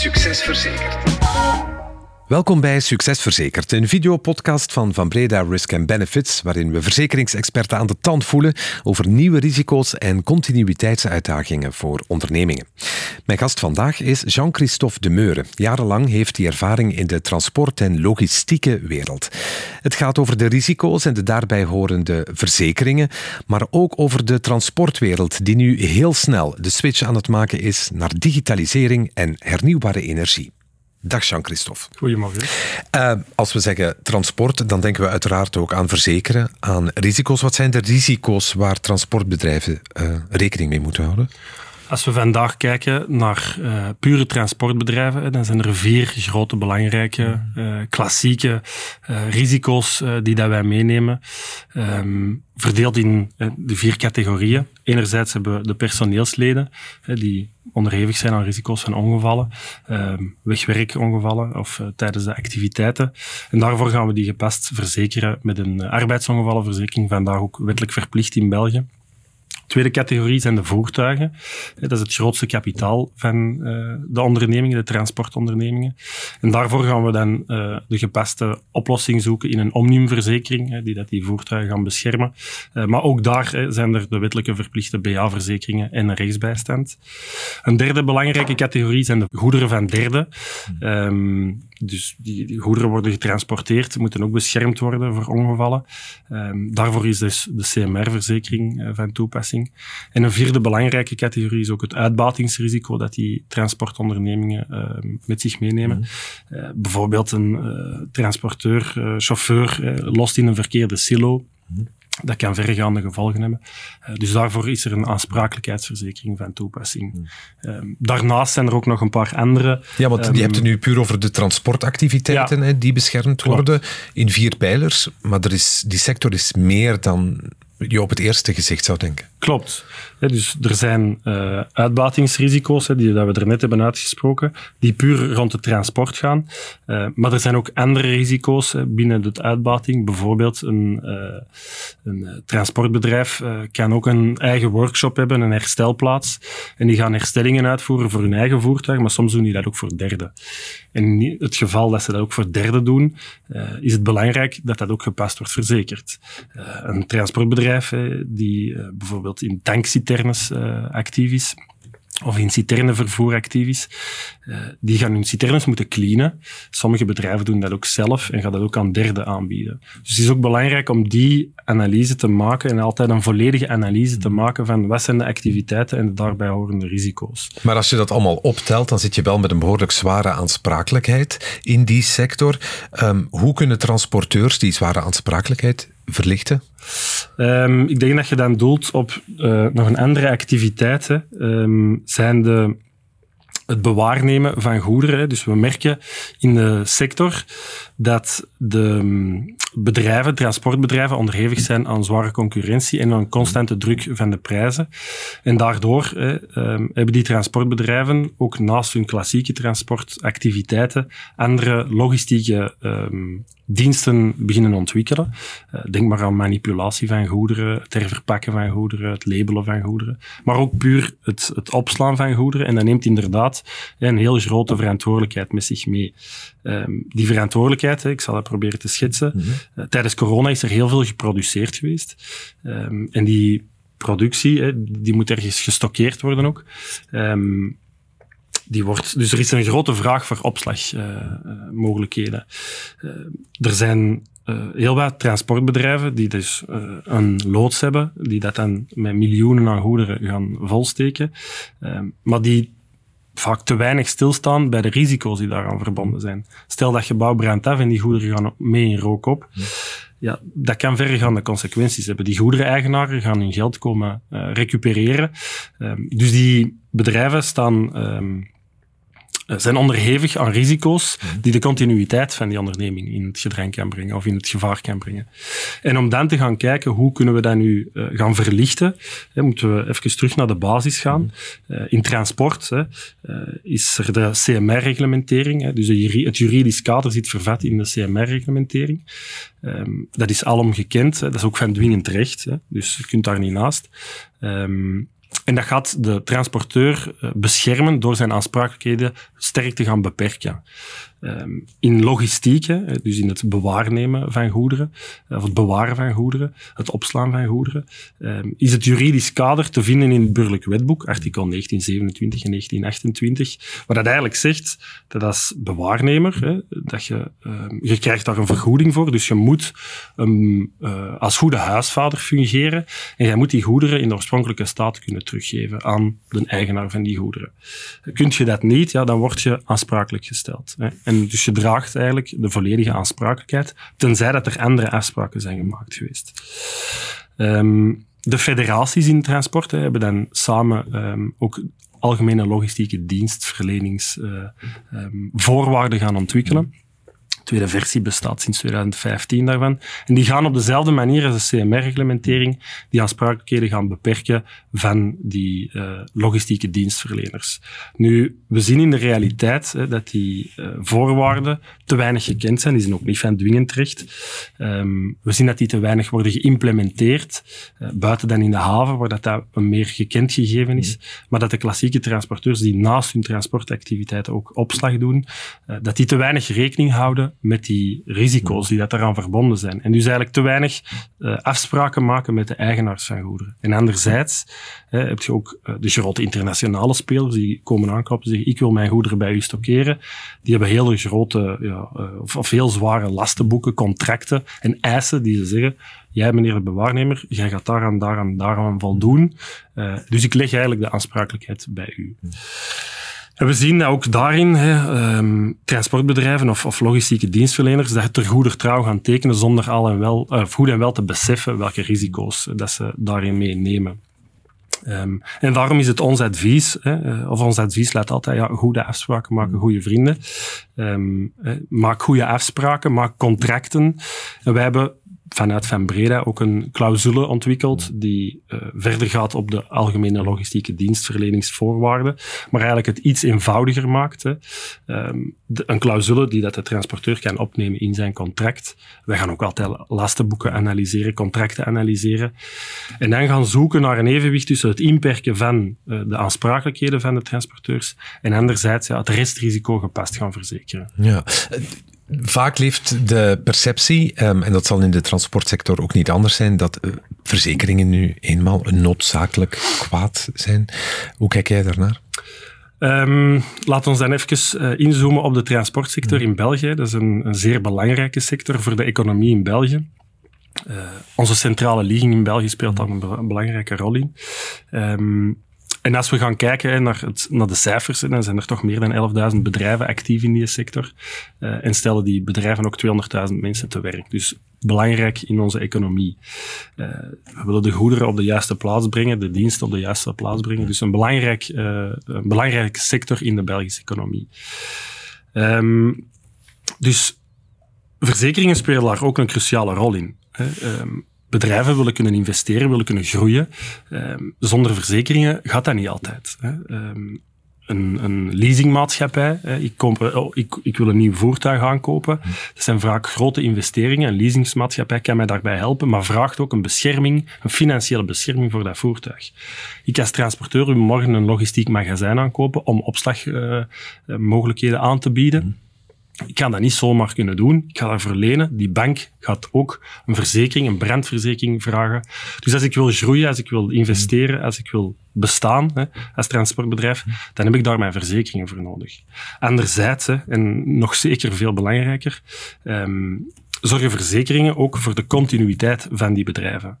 Succes Verzekerd. Welkom bij Succes Verzekerd, een videopodcast van Van Breda Risk and Benefits, waarin we verzekeringsexperten aan de tand voelen over nieuwe risico's en continuïteitsuitdagingen voor ondernemingen. Mijn gast vandaag is Jean-Christophe de Meuren. Jarenlang heeft hij ervaring in de transport- en logistieke wereld. Het gaat over de risico's en de daarbij horende verzekeringen, maar ook over de transportwereld die nu heel snel de switch aan het maken is naar digitalisering en hernieuwbare energie. Dag Jean-Christophe. Goedemorgen. Uh, als we zeggen transport, dan denken we uiteraard ook aan verzekeren, aan risico's. Wat zijn de risico's waar transportbedrijven uh, rekening mee moeten houden? Als we vandaag kijken naar uh, pure transportbedrijven, dan zijn er vier grote belangrijke, klassieke risico's die dat wij meenemen. Um, verdeeld in de vier categorieën. Enerzijds hebben we de personeelsleden, die onderhevig zijn aan risico's van ongevallen, ehm, wegwerkongevallen of uh, tijdens de activiteiten. En daarvoor gaan we die gepast verzekeren met een arbeidsongevallenverzekering, vandaag ook wettelijk verplicht in België. Tweede categorie zijn de voertuigen. Dat is het grootste kapitaal van uh, de ondernemingen, de transportondernemingen. En daarvoor gaan we dan uh, de gepaste oplossing zoeken in een omniumverzekering, die dat die voertuigen gaan beschermen. Maar ook daar zijn er de wettelijke verplichte BA-verzekeringen en een rechtsbijstand. Een derde belangrijke categorie zijn de goederen van derden. Um, dus die, die, goederen worden getransporteerd, moeten ook beschermd worden voor ongevallen. Um, daarvoor is dus de CMR-verzekering van toepassing. En een vierde belangrijke categorie is ook het uitbatingsrisico dat die transportondernemingen uh, met zich meenemen. Mm. Uh, bijvoorbeeld een uh, transporteur, chauffeur lost in een verkeerde silo. Mm. Dat kan verregaande gevolgen hebben. Uh, dus daarvoor is er een aansprakelijkheidsverzekering van toepassing. Mm. Uh, daarnaast zijn er ook nog een paar andere. Ja, want um, je hebt het nu puur over de transportactiviteiten ja, hè, die beschermd worden in vier pijlers. Maar er is, die sector is meer dan je op het eerste gezicht zou denken. Klopt. dus er zijn uh, uitbatingsrisico's die dat we er net hebben uitgesproken, die puur rond het transport gaan. Uh, maar er zijn ook andere risico's binnen de uitbating. Bijvoorbeeld een, uh, een transportbedrijf kan ook een eigen workshop hebben, een herstelplaats. En die gaan herstellingen uitvoeren voor hun eigen voertuig, maar soms doen die dat ook voor derden. En in het geval dat ze dat ook voor derden doen, is het belangrijk dat dat ook gepast wordt verzekerd. een transportbedrijf bedrijf die uh, bijvoorbeeld in tankciternes uh, actief is, of in citernevervoer actief is, uh, die gaan hun citernes moeten cleanen. Sommige bedrijven doen dat ook zelf en gaan dat ook aan derden aanbieden. Dus het is ook belangrijk om die analyse te maken en altijd een volledige analyse te maken van wat zijn de activiteiten en de daarbij horende risico's. Maar als je dat allemaal optelt, dan zit je wel met een behoorlijk zware aansprakelijkheid in die sector. Um, hoe kunnen transporteurs die zware aansprakelijkheid verlichten? Um, ik denk dat je dan doelt op uh, nog een andere activiteit. Um, zijn de, het bewaarnemen van goederen. Dus we merken in de sector dat de bedrijven, transportbedrijven, onderhevig zijn aan zware concurrentie en aan constante druk van de prijzen. En daardoor um, hebben die transportbedrijven ook naast hun klassieke transportactiviteiten andere logistieke um, diensten beginnen ontwikkelen. Uh, denk maar aan manipulatie van goederen, het herverpakken van goederen, het labelen van goederen, maar ook puur het, het opslaan van goederen. En dat neemt inderdaad een heel grote verantwoordelijkheid met zich mee. Um, die verantwoordelijkheid, hè, ik zal dat proberen te schetsen. Mm -hmm. uh, tijdens corona is er heel veel geproduceerd geweest. Um, en die productie, hè, die moet ergens gestockeerd worden ook. Um, die wordt, dus er is een grote vraag voor opslagmogelijkheden. Uh, uh, er zijn heel wat transportbedrijven die dus een loods hebben, die dat dan met miljoenen aan goederen gaan volsteken, maar die vaak te weinig stilstaan bij de risico's die daaraan verbonden zijn. Stel dat gebouw brandt af en die goederen gaan mee in rook op. Ja. ja dat kan verregaande consequenties hebben. Die goedereneigenaren gaan hun geld komen uh, recupereren. Um, dus die bedrijven staan um, eh, zijn onderhevig aan risico's mhm. die de continuïteit van die onderneming in het gedrang kan brengen of in het gevaar kan brengen. En om dan te gaan kijken hoe kunnen we dat nu uh, gaan verlichten, hè, moeten we even terug naar de basis gaan. Uh, in transport hè, is er de CMR-reglementering, dus het juridisch kader zit vervat in de CMR-reglementering. Um, dat is alom gekend, hè, dat is ook van dwingend recht, hè, dus je kunt daar niet naast. Um, en dat gaat de transporteur eh, beschermen door zijn aansprakelijkheden sterk te gaan beperken. Ehm, in logistiek, dus in het bewaarnemen van goederen, eh, of het bewaren van goederen, het opslaan van goederen, ehm, is het juridisch kader te vinden in het burgerlijk wetboek, artikel 1927 en 1928, waar dat eigenlijk zegt dat als bewaarnemer, dat je, ehm, je krijgt daar een vergoeding voor, dus je moet uh, als goede huisvader fungeren en jij moet die goederen in de oorspronkelijke staat kunnen teruggeven aan de eigenaar van die goederen. Kunt je dat niet, ja, dan word je aansprakelijk gesteld. Hè. Dus je draagt eigenlijk de volledige aansprakelijkheid, tenzij dat er andere afspraken zijn gemaakt geweest. Um, de federaties in transport hebben dan samen um, ook algemene logistieke dienstverleningsvoorwaarden uh, um, gaan ontwikkelen tweede versie bestaat sinds 2015 daarvan. En die gaan op dezelfde manier als de CMR-reglementering die aansprakelijkheden gaan beperken van die uh, logistieke dienstverleners. Nu, we zien in de realiteit hè, dat die uh, voorwaarden te weinig gekend zijn. Die zijn ook niet van dwingend recht. Um, we zien dat die te weinig worden geïmplementeerd, uh, buiten dan in de haven, waar dat, dat een meer gekend gegeven is. Maar dat de klassieke transporteurs die naast hun transportactiviteiten ook opslag doen, dat die te weinig rekening houden met die risico's die dat eraan verbonden zijn. En dus eigenlijk te weinig uh, afspraken maken met de eigenaars van goederen. En anderzijds heb je ook uh, de grote internationale spelers die komen aankopen en zeggen ik wil mijn goederen bij u stockeren. Die hebben hele grote ja, of, of heel zware lastenboeken, contracten en eisen die ze zeggen jij meneer de bewaarnemer, jij gaat daaraan, daaraan, daaraan voldoen. dus ik leg eigenlijk de aansprakelijkheid bij u. En we zien ook daarin hè, um, transportbedrijven of, of, logistieke dienstverleners dat ter goeder trouw gaan tekenen zonder al en wel, uh, goed en wel te beseffen welke risico's dat ze daarin meenemen. Um, en daarom is het ons advies, hè, eh, of ons advies laat altijd ja, goede afspraken maken, goede vrienden. Um, maak goede afspraken, maak contracten. En wij hebben vanuit Van Breda ook een clausule ontwikkeld die uh, verder gaat op de algemene logistieke dienstverleningsvoorwaarden, maar eigenlijk het iets eenvoudiger maakt. De, een clausule die dat de transporteur kan opnemen in zijn contract. Wij gaan ook altijd lastenboeken analyseren, contracten analyseren en dan gaan zoeken naar een evenwicht tussen het inperken van uh, de aansprakelijkheden van de transporteurs en anderzijds het restrisico gepast gaan verzekeren. Ja. Vaak leeft de perceptie, um, en dat zal in de transportsector ook niet anders zijn, dat uh, verzekeringen nu eenmaal een noodzakelijk kwaad zijn. Hoe kijk jij daarnaar? Um, laat ons dan even uh, inzoomen op de transportsector in België. Dat is een, een, zeer belangrijke sector voor de economie in België. Uh, onze centrale ligging in België speelt daar een, be belangrijke rol in. Um, en als we gaan kijken naar, het, naar de cijfers, dan zijn er toch meer dan 11.000 bedrijven actief in die sector. Uh, en stellen die bedrijven ook 200.000 mensen te werk. Dus belangrijk in onze economie. Uh, we willen de goederen op de juiste plaats brengen, de diensten op de juiste plaats brengen. Dus een belangrijk, een belangrijke sector in de Belgische economie. Um, dus verzekeringen spelen daar ook een cruciale rol in. Um, bedrijven willen kunnen investeren, willen kunnen groeien. Um, zonder verzekeringen gaat dat niet altijd. Hè. Um, een, een leasingmaatschappij. Ik, koop, oh, ik, ik, wil een nieuw voertuig aankopen. Dat zijn vaak grote investeringen. Een leasingsmaatschappij kan mij daarbij helpen, maar vraagt ook een bescherming, een financiële bescherming voor dat voertuig. Ik als transporteur wil morgen een logistiek magazijn aankopen om opslagmogelijkheden uh, aan te bieden. Ik ga dat niet zomaar kunnen doen. Ik ga daarvoor lenen. Die bank gaat ook een verzekering, een brandverzekering vragen. Dus als ik wil groeien, als ik wil investeren, als ik wil bestaan hè, als transportbedrijf, dan heb ik daar mijn verzekeringen voor nodig. Anderzijds, hè, en nog zeker veel belangrijker, um, zorgen verzekeringen ook voor de continuïteit van die bedrijven.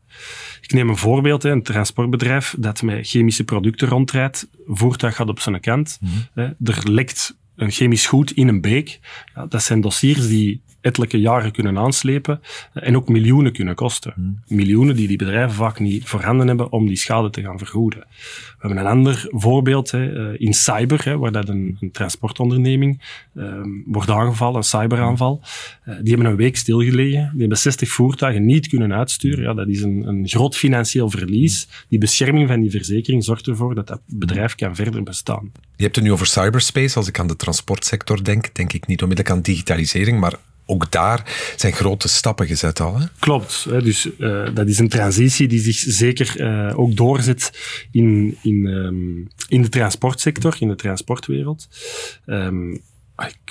Ik neem een voorbeeld, een transportbedrijf dat met chemische producten rondrijdt, voertuig gaat op zijn kant, mm er lekt een chemisch goed in een beek. Ja, dat zijn dossiers die ettelijke jaren kunnen aanslepen en ook miljoenen kunnen kosten. Hmm. Miljoenen die die bedrijven vaak niet voorhanden hebben om die schade te gaan vergoeden. We hebben een ander voorbeeld hè, eh, in cyber, hè, waar dat een, een transportonderneming um, wordt aangevallen, een cyberaanval. Uh, die hebben een week stilgelegen, die hebben 60 voertuigen niet kunnen uitsturen. Ja, dat is een, een groot financieel verlies. Die bescherming van die verzekering zorgt ervoor dat dat bedrijf kan verder bestaan. Je hebt het nu over cyberspace. Als ik aan de transportsector denk, denk ik niet onmiddellijk aan digitalisering, maar ook daar zijn grote stappen gezet al. Hè? Klopt. Hè? Dus uh, dat is een transitie die zich zeker uh, ook doorzet in, in, um, in de transportsector, in de transportwereld. Um,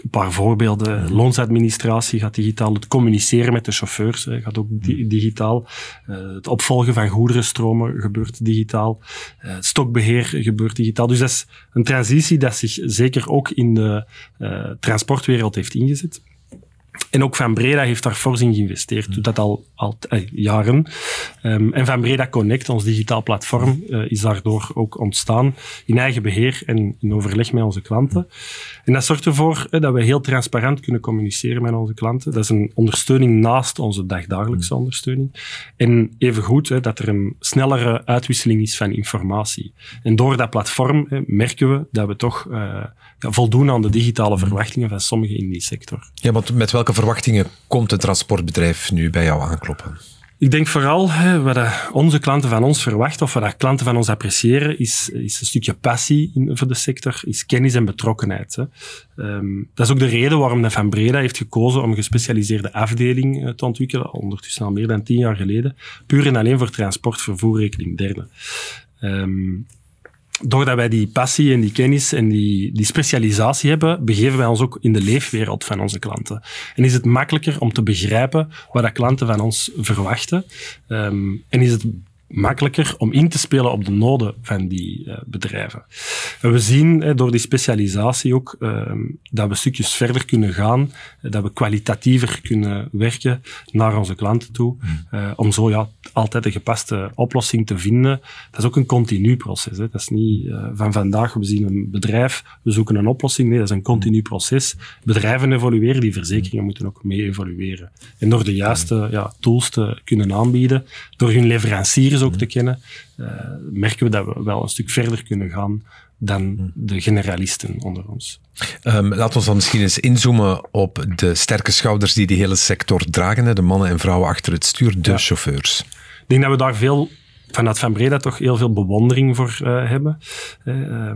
een paar voorbeelden. Loonsadministratie gaat digitaal. Het communiceren met de chauffeurs gaat ook di digitaal. Uh, het opvolgen van goederenstromen gebeurt digitaal. Uh, het stokbeheer gebeurt digitaal. Dus dat is een transitie dat zich zeker ook in de uh, transportwereld heeft ingezet. En ook Van Breda heeft daar fors in geïnvesteerd, doet dat al, al eh, jaren. Um, en Van Breda Connect, ons digitaal platform, uh, is daardoor ook ontstaan in eigen beheer en in overleg met onze klanten. En dat zorgt ervoor uh, dat we heel transparant kunnen communiceren met onze klanten. Dat is een ondersteuning naast onze dagdagelijkse ondersteuning. En evengoed uh, dat er een snellere uitwisseling is van informatie. En door dat platform merken we dat we toch ja, voldoen aan de digitale verwachtingen van sommigen in die sector. Ja, want met welke verwachtingen komt het transportbedrijf nu bij jou aankloppen? Ik denk vooral hè, wat onze klanten van ons verwachten of wat klanten van ons appreciëren, is, is een stukje passie in, voor de sector, is kennis en betrokkenheid. Hè. Um, dat is ook de reden waarom de Van Breda heeft gekozen om een gespecialiseerde afdeling uh, te ontwikkelen, ondertussen al meer dan tien jaar geleden, puur en alleen voor transport, vervoer, rekening derde. Um, doordat wij die passie en die kennis en die, die specialisatie hebben, begeven wij ons ook in de leefwereld van onze klanten. En is het makkelijker om te begrijpen wat de klanten van ons verwachten. Um, en is het makkelijker om in te spelen op de noden van die uh, bedrijven. En we zien door die specialisatie ook uh, dat we stukjes verder kunnen gaan, dat we kwalitatiever kunnen werken naar onze klanten toe, uh, om zo ja, altijd de gepaste oplossing te vinden. Dat is ook een continu proces. Hè. Dat is niet van vandaag, we zien een bedrijf, we zoeken een oplossing. Nee, dat is een continu proces. Bedrijven evolueren, die verzekeringen moeten ook mee evolueren. En door de juiste ja, tools te kunnen aanbieden, door hun leveranciers ook te kennen, uh, merken we dat we wel een stuk verder kunnen gaan dan de generalisten onder ons. Um, laten we dan misschien eens inzoomen op de sterke schouders die die hele sector dragen, de mannen en vrouwen achter het stuur, de ja. chauffeurs. Ik denk dat we daar veel vanuit Van Breda toch heel veel bewondering voor uh, hebben. Uh,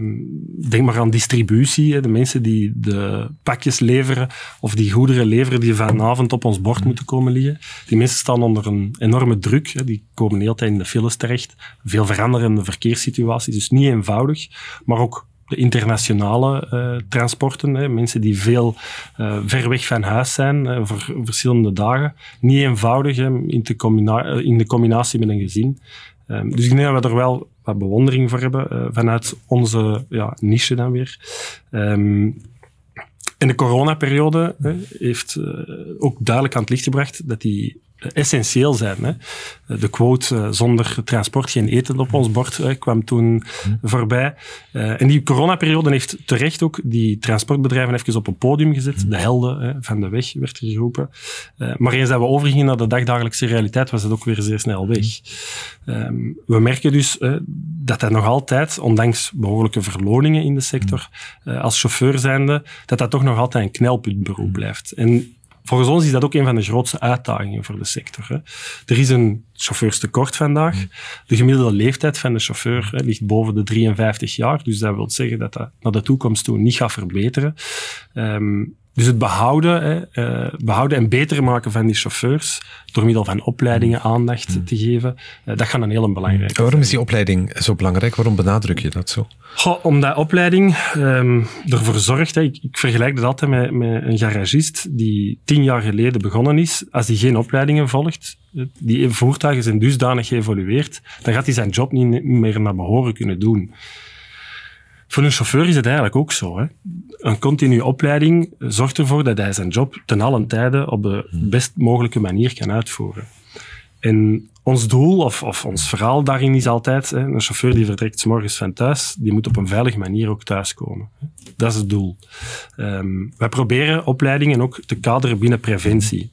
denk maar aan distributie. Hè. De mensen die de pakjes leveren of die goederen leveren die vanavond op ons bord moeten komen liggen. Die mensen staan onder een enorme druk. Hè. Die komen de hele tijd in de files terecht. Veel veranderende verkeerssituaties. Dus niet eenvoudig, maar ook de internationale uh, transporten. Hè. Mensen die veel uh, ver weg van huis zijn uh, voor verschillende dagen. Niet eenvoudig hè, in, de in de combinatie met een gezin. Um, dus ik denk dat we er wel wat bewondering voor hebben uh, vanuit onze ja, niche dan weer. Um, in de coronaperiode uh, heeft uh, ook duidelijk aan het licht gebracht dat die essentieel zijn. Hè. De quote uh, zonder transport geen eten op ons bord uh, kwam toen voorbij. Uh, en die coronaperiode heeft terecht ook die transportbedrijven even op een podium gezet. De helden van de weg werd er geroepen. maar eens dat we overgingen naar de dagdagelijkse realiteit, was het ook weer zeer snel weg. Um, we merken dus dat dat nog altijd, ondanks behoorlijke verloningen in de sector, als chauffeur zijnde, dat dat toch nog altijd een knelpuntberoep blijft. En Volgens ons is dat ook een van de grootste uitdagingen voor de sector. Hè. Er is een chauffeurstekort vandaag. De gemiddelde leeftijd van de chauffeur hè, ligt boven de 53 jaar. Dus dat wil zeggen dat dat naar de toekomst toe niet gaat verbeteren. Um, dus het behouden, hè, uh, behouden en beter maken van die chauffeurs, door middel van opleidingen aandacht mm. te geven, uh, dat gaat een heel belangrijk Waarom is die opleiding zo belangrijk? Waarom benadruk je dat zo? Goh, omdat opleiding um, ervoor zorgt, hè, ik, ik, vergelijk dat altijd met, met een garagist die tien jaar geleden begonnen is. Als die geen opleidingen volgt, die voertuigen zijn dusdanig geëvolueerd, dan gaat hij zijn job niet meer naar behoren kunnen doen. Voor een chauffeur is het eigenlijk ook zo. Hè. Een continue opleiding zorgt ervoor dat hij zijn job ten allen tijde op de best mogelijke manier kan uitvoeren. En ons doel, of, of ons verhaal daarin is altijd, hè, een chauffeur die vertrekt s morgens van thuis, die moet op een veilige manier ook thuiskomen. Dat is het doel. Um, wij proberen opleidingen ook te kaderen binnen preventie.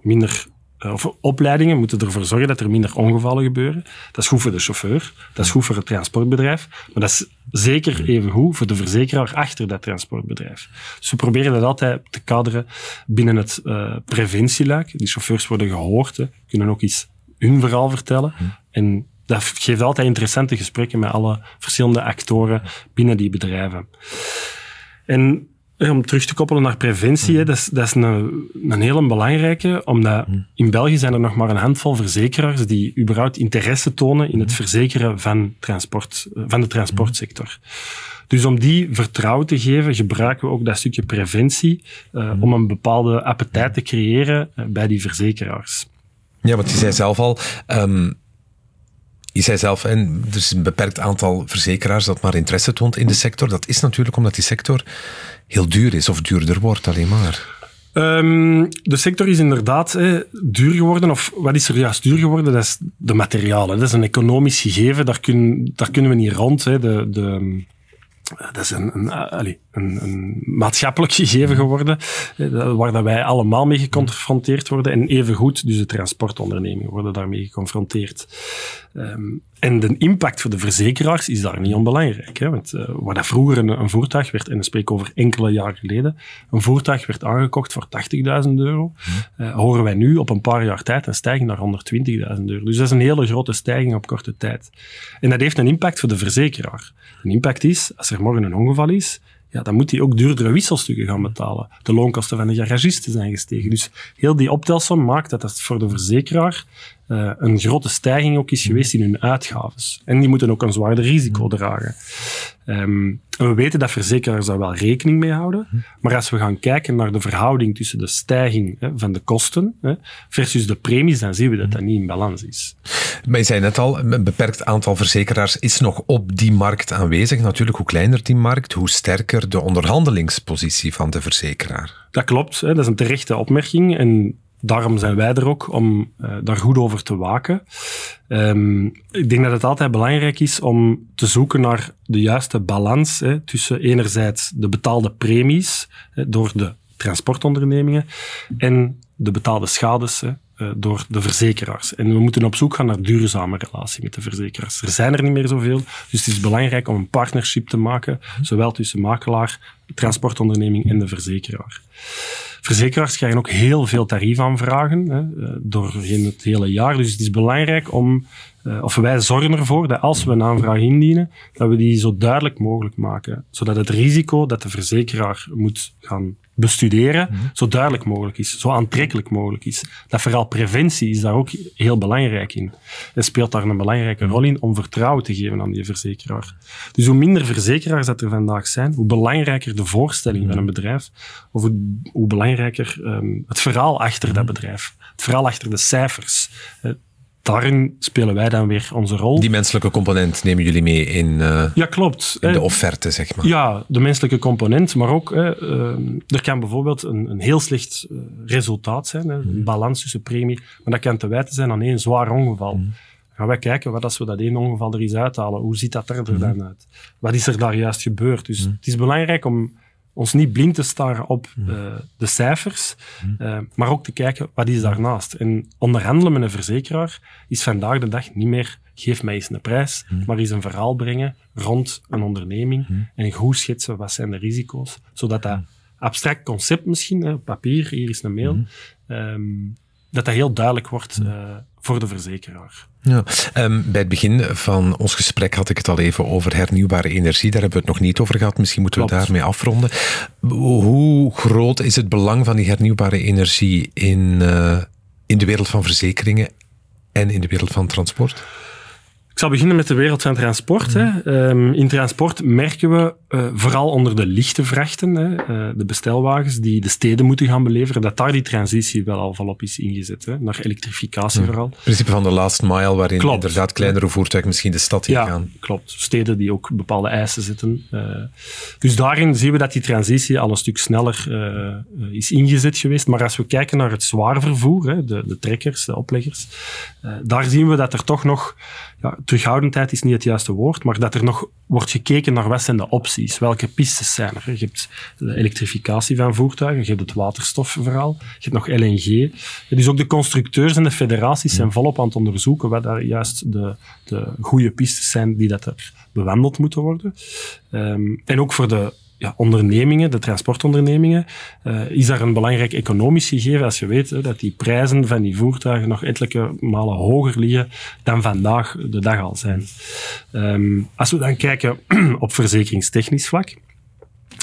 Minder of opleidingen moeten ervoor zorgen dat er minder ongevallen gebeuren. Dat is goed voor de chauffeur, dat is goed voor het transportbedrijf, maar dat is zeker even goed voor de verzekeraar achter dat transportbedrijf. Dus we proberen dat altijd te kaderen binnen het uh, preventieluik. Die chauffeurs worden gehoord, hè, kunnen ook iets hun verhaal vertellen. En dat geeft altijd interessante gesprekken met alle verschillende actoren binnen die bedrijven. En om terug te koppelen naar preventie, hè, dat is, dat is een, een hele belangrijke, omdat in België zijn er nog maar een handvol verzekeraars die überhaupt interesse tonen in het verzekeren van, transport, van de transportsector. Dus om die vertrouwen te geven, gebruiken we ook dat stukje preventie uh, om een bepaalde appetijt te creëren uh, bij die verzekeraars. Ja, want je zei zelf al, um, je zei zelf, en er is een beperkt aantal verzekeraars dat maar interesse toont in de sector. Dat is natuurlijk omdat die sector heel duur is of duurder wordt alleen maar. Um, de sector is inderdaad duur geworden. Of wat is er juist duur geworden? Dat is de materialen. Dat is een economisch gegeven. Daar, kun, daar kunnen we niet rond. Hè. De, de, dat is een, een, een, een, maatschappelijk gegeven geworden, eh, waar dat wij allemaal mee geconfronteerd worden. En evengoed, dus de transportondernemingen worden daarmee geconfronteerd. Um, en de impact voor de verzekeraars is daar niet onbelangrijk. Hè? Want uh, waar dat vroeger een, een, voertuig werd, en dan spreek over enkele jaren geleden, een voertuig werd aangekocht voor 80.000 euro, uh, horen wij nu op een paar jaar tijd een stijging naar 120.000 euro. Dus dat is een hele grote stijging op korte tijd. En dat heeft een impact voor de verzekeraar. Een impact is, als er morgen een ongeval is, ja, dan moet hij ook duurdere wisselstukken gaan betalen. De loonkosten van de garagisten zijn gestegen. Dus heel die optelsom maakt dat dat voor de verzekeraar uh, een grote stijging ook is geweest in hun uitgaves. En die moeten ook een zwaarder risico dragen. Um, we weten dat verzekeraars daar wel rekening mee houden. Maar als we gaan kijken naar de verhouding tussen de stijging hè, van de kosten hè, versus de premies, dan zien we dat dat niet in balans is. Maar je zei net al, een beperkt aantal verzekeraars is nog op die markt aanwezig. Natuurlijk, hoe kleiner die markt, hoe sterker de onderhandelingspositie van de verzekeraar. Dat klopt, hè, dat is een terechte opmerking. En daarom zijn wij er ook om uh, daar goed over te waken. Um, ik denk dat het altijd belangrijk is om te zoeken naar de juiste balans hè, tussen enerzijds de betaalde premies hè, door de transportondernemingen en de betaalde schades hè, uh, door de verzekeraars. En we moeten op zoek gaan naar duurzame relatie met de verzekeraars. Er zijn er niet meer zoveel, dus het is belangrijk om een partnership te maken, zowel tussen makelaar, transportonderneming en de verzekeraar. Verzekeraars krijgen ook heel veel tariefaanvragen hè, eh, doorheen het hele jaar. Dus het is belangrijk om, uh, of wij zorgen ervoor dat als we een aanvraag indienen, dat we die zo duidelijk mogelijk maken. Zodat het risico dat de verzekeraar moet gaan bestuderen, mm -hmm. zo duidelijk mogelijk is, zo aantrekkelijk mogelijk is. Dat vooral preventie is daar ook heel belangrijk in. En speelt daar een belangrijke rol in om vertrouwen te geven aan die verzekeraar. Dus hoe minder verzekeraars dat er vandaag zijn, hoe belangrijker de voorstelling van een bedrijf, of hoe, hoe belangrijker um, het verhaal achter dat bedrijf, het verhaal achter de cijfers daarin spelen wij dan weer onze rol. Die menselijke component nemen jullie mee in, uh, ja, klopt. in de offerte, zeg maar. Ja, de menselijke component, maar ook uh, er kan bijvoorbeeld een, een heel slecht uh, resultaat zijn, een balans tussen premie, maar dat kan te wijten zijn aan één zwaar ongeval. Mm. Gaan wij kijken wat als we dat één ongeval er eens uithalen, hoe ziet dat er, mm. dan uit? Wat is er daar juist gebeurd? Dus mm. het is belangrijk om ons niet blind te staren op uh, de cijfers, uh, maar ook te kijken wat is daarnaast. En onderhandelen met een verzekeraar is vandaag de dag niet meer geef mij eens een prijs, maar eens een verhaal brengen rond een onderneming en goed schetsen wat zijn de risico's, zodat dat abstract concept misschien, hè, papier, hier is een mail, um, dat dat heel duidelijk wordt uh, voor de verzekeraar. Ja, um, bij het begin van ons gesprek had ik het al even over hernieuwbare energie. Daar hebben we het nog niet over gehad. Misschien moeten we Klopt. daarmee afronden. Hoe groot is het belang van die hernieuwbare energie in, uh, in de wereld van verzekeringen en in de wereld van transport? Ik zal beginnen met de wereld van transport. Hè. Um, in transport merken we uh, vooral onder de lichte vrachten, hè, uh, de bestelwagens die de steden moeten gaan beleveren, dat daar die transitie wel al volop is ingezet, hè, naar elektrificatie ja. vooral. Het principe van de last mile, waarin klopt. inderdaad kleinere voertuigen misschien de stad in ja, gaan. klopt. Steden die ook bepaalde eisen zetten. Uh, dus daarin zien we dat die transitie al een stuk sneller is ingezet geweest. Maar als we kijken naar het zwaar vervoer, hè, de, de trekkers, de opleggers, daar zien we dat er toch nog ja, terughoudendheid is niet het juiste woord, maar dat er nog wordt gekeken naar wat zijn de opties, welke pistes zijn er. Je hebt de elektrificatie van voertuigen, je hebt het waterstofverhaal, je hebt nog LNG. Dus ook de constructeurs en de federaties zijn volop aan het onderzoeken wat daar juist de, de goede pistes zijn die dat er bewandeld moeten worden. Um, en ook voor de ja, ondernemingen, de transportondernemingen, uh, is daar een belangrijk economisch gegeven als je weet hè, dat die prijzen van die voertuigen nog ettelijke malen hoger liggen dan vandaag de dag al zijn. Um, als we dan kijken op verzekeringstechnisch vlak,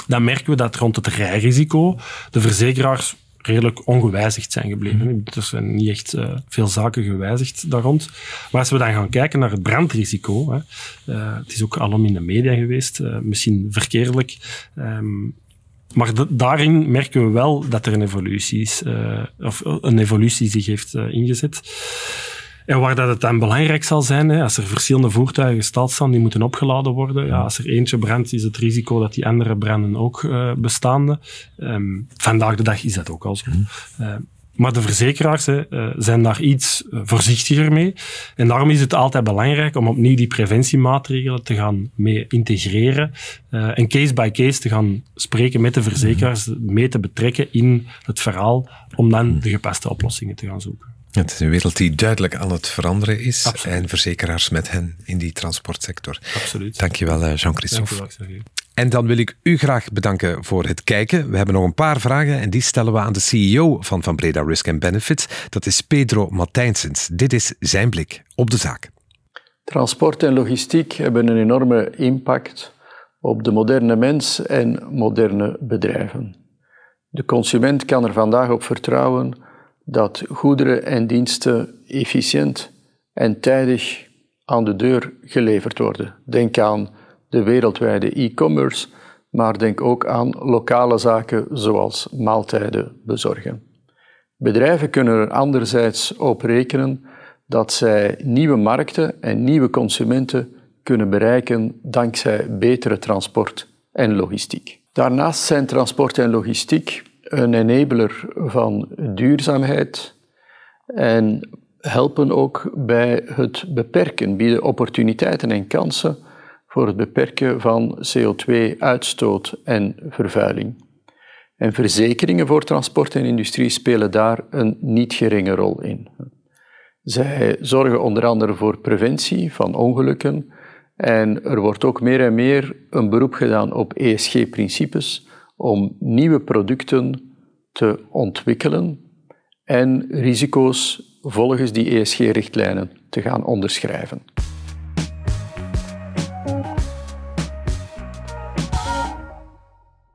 dan merken we dat rond het rijrisico de verzekeraars redelijk ongewijzigd zijn gebleven. Mhm. Er zijn niet echt uh, veel zaken gewijzigd daar rond. Maar als we dan gaan kijken naar het brandrisico, hè, uh, het is ook allemaal in de media geweest, uh, misschien verkeerdelijk, um, maar daarin merken we wel dat er een evolutie, is, of een evolutie zich heeft ingezet. En waar dat het dan belangrijk zal zijn, hè, als er verschillende voertuigen gestald staan, die moeten opgeladen worden. Ja, als er eentje brandt, is het risico dat die andere branden ook uh, bestaande. Um, vandaag de dag is dat ook al zo. Uh, maar de verzekeraars hè, uh, zijn daar iets voorzichtiger mee. En daarom is het altijd belangrijk om opnieuw die preventiemaatregelen te gaan mee integreren. en case by case te gaan spreken met de verzekeraars, mee te betrekken in het verhaal, om dan de gepaste oplossingen te gaan zoeken. Het is een wereld die duidelijk aan het veranderen is. En verzekeraars met hen in die transportsector. Absoluut. Dankjewel, eh, Jean-Christophe. En dan wil ik u graag bedanken voor het kijken. We hebben nog een paar vragen en die stellen we aan de CEO van Van Breda Risk and Benefits. Dat is Pedro Matijnsens. Dit is zijn blik op de zaak. Transport en logistiek hebben een enorme impact op de moderne mens en moderne bedrijven. De consument kan er vandaag op vertrouwen dat goederen en diensten efficiënt en tijdig aan de deur geleverd worden. Denk aan de wereldwijde e-commerce, maar denk ook aan lokale zaken zoals maaltijden bezorgen. Bedrijven kunnen er anderzijds op rekenen dat zij nieuwe markten en nieuwe consumenten kunnen bereiken dankzij betere transport en logistiek. Daarnaast zijn transport en logistiek een enabler van duurzaamheid en helpen ook bij het beperken, bieden opportuniteiten en kansen voor het beperken van CO2-uitstoot en vervuiling. En verzekeringen voor transport en industrie spelen daar een niet geringe rol in. Zij zorgen onder andere voor preventie van ongelukken en er wordt ook meer en meer een beroep gedaan op ESG-principes om nieuwe producten te ontwikkelen en risico's volgens die ESG-richtlijnen te gaan onderschrijven.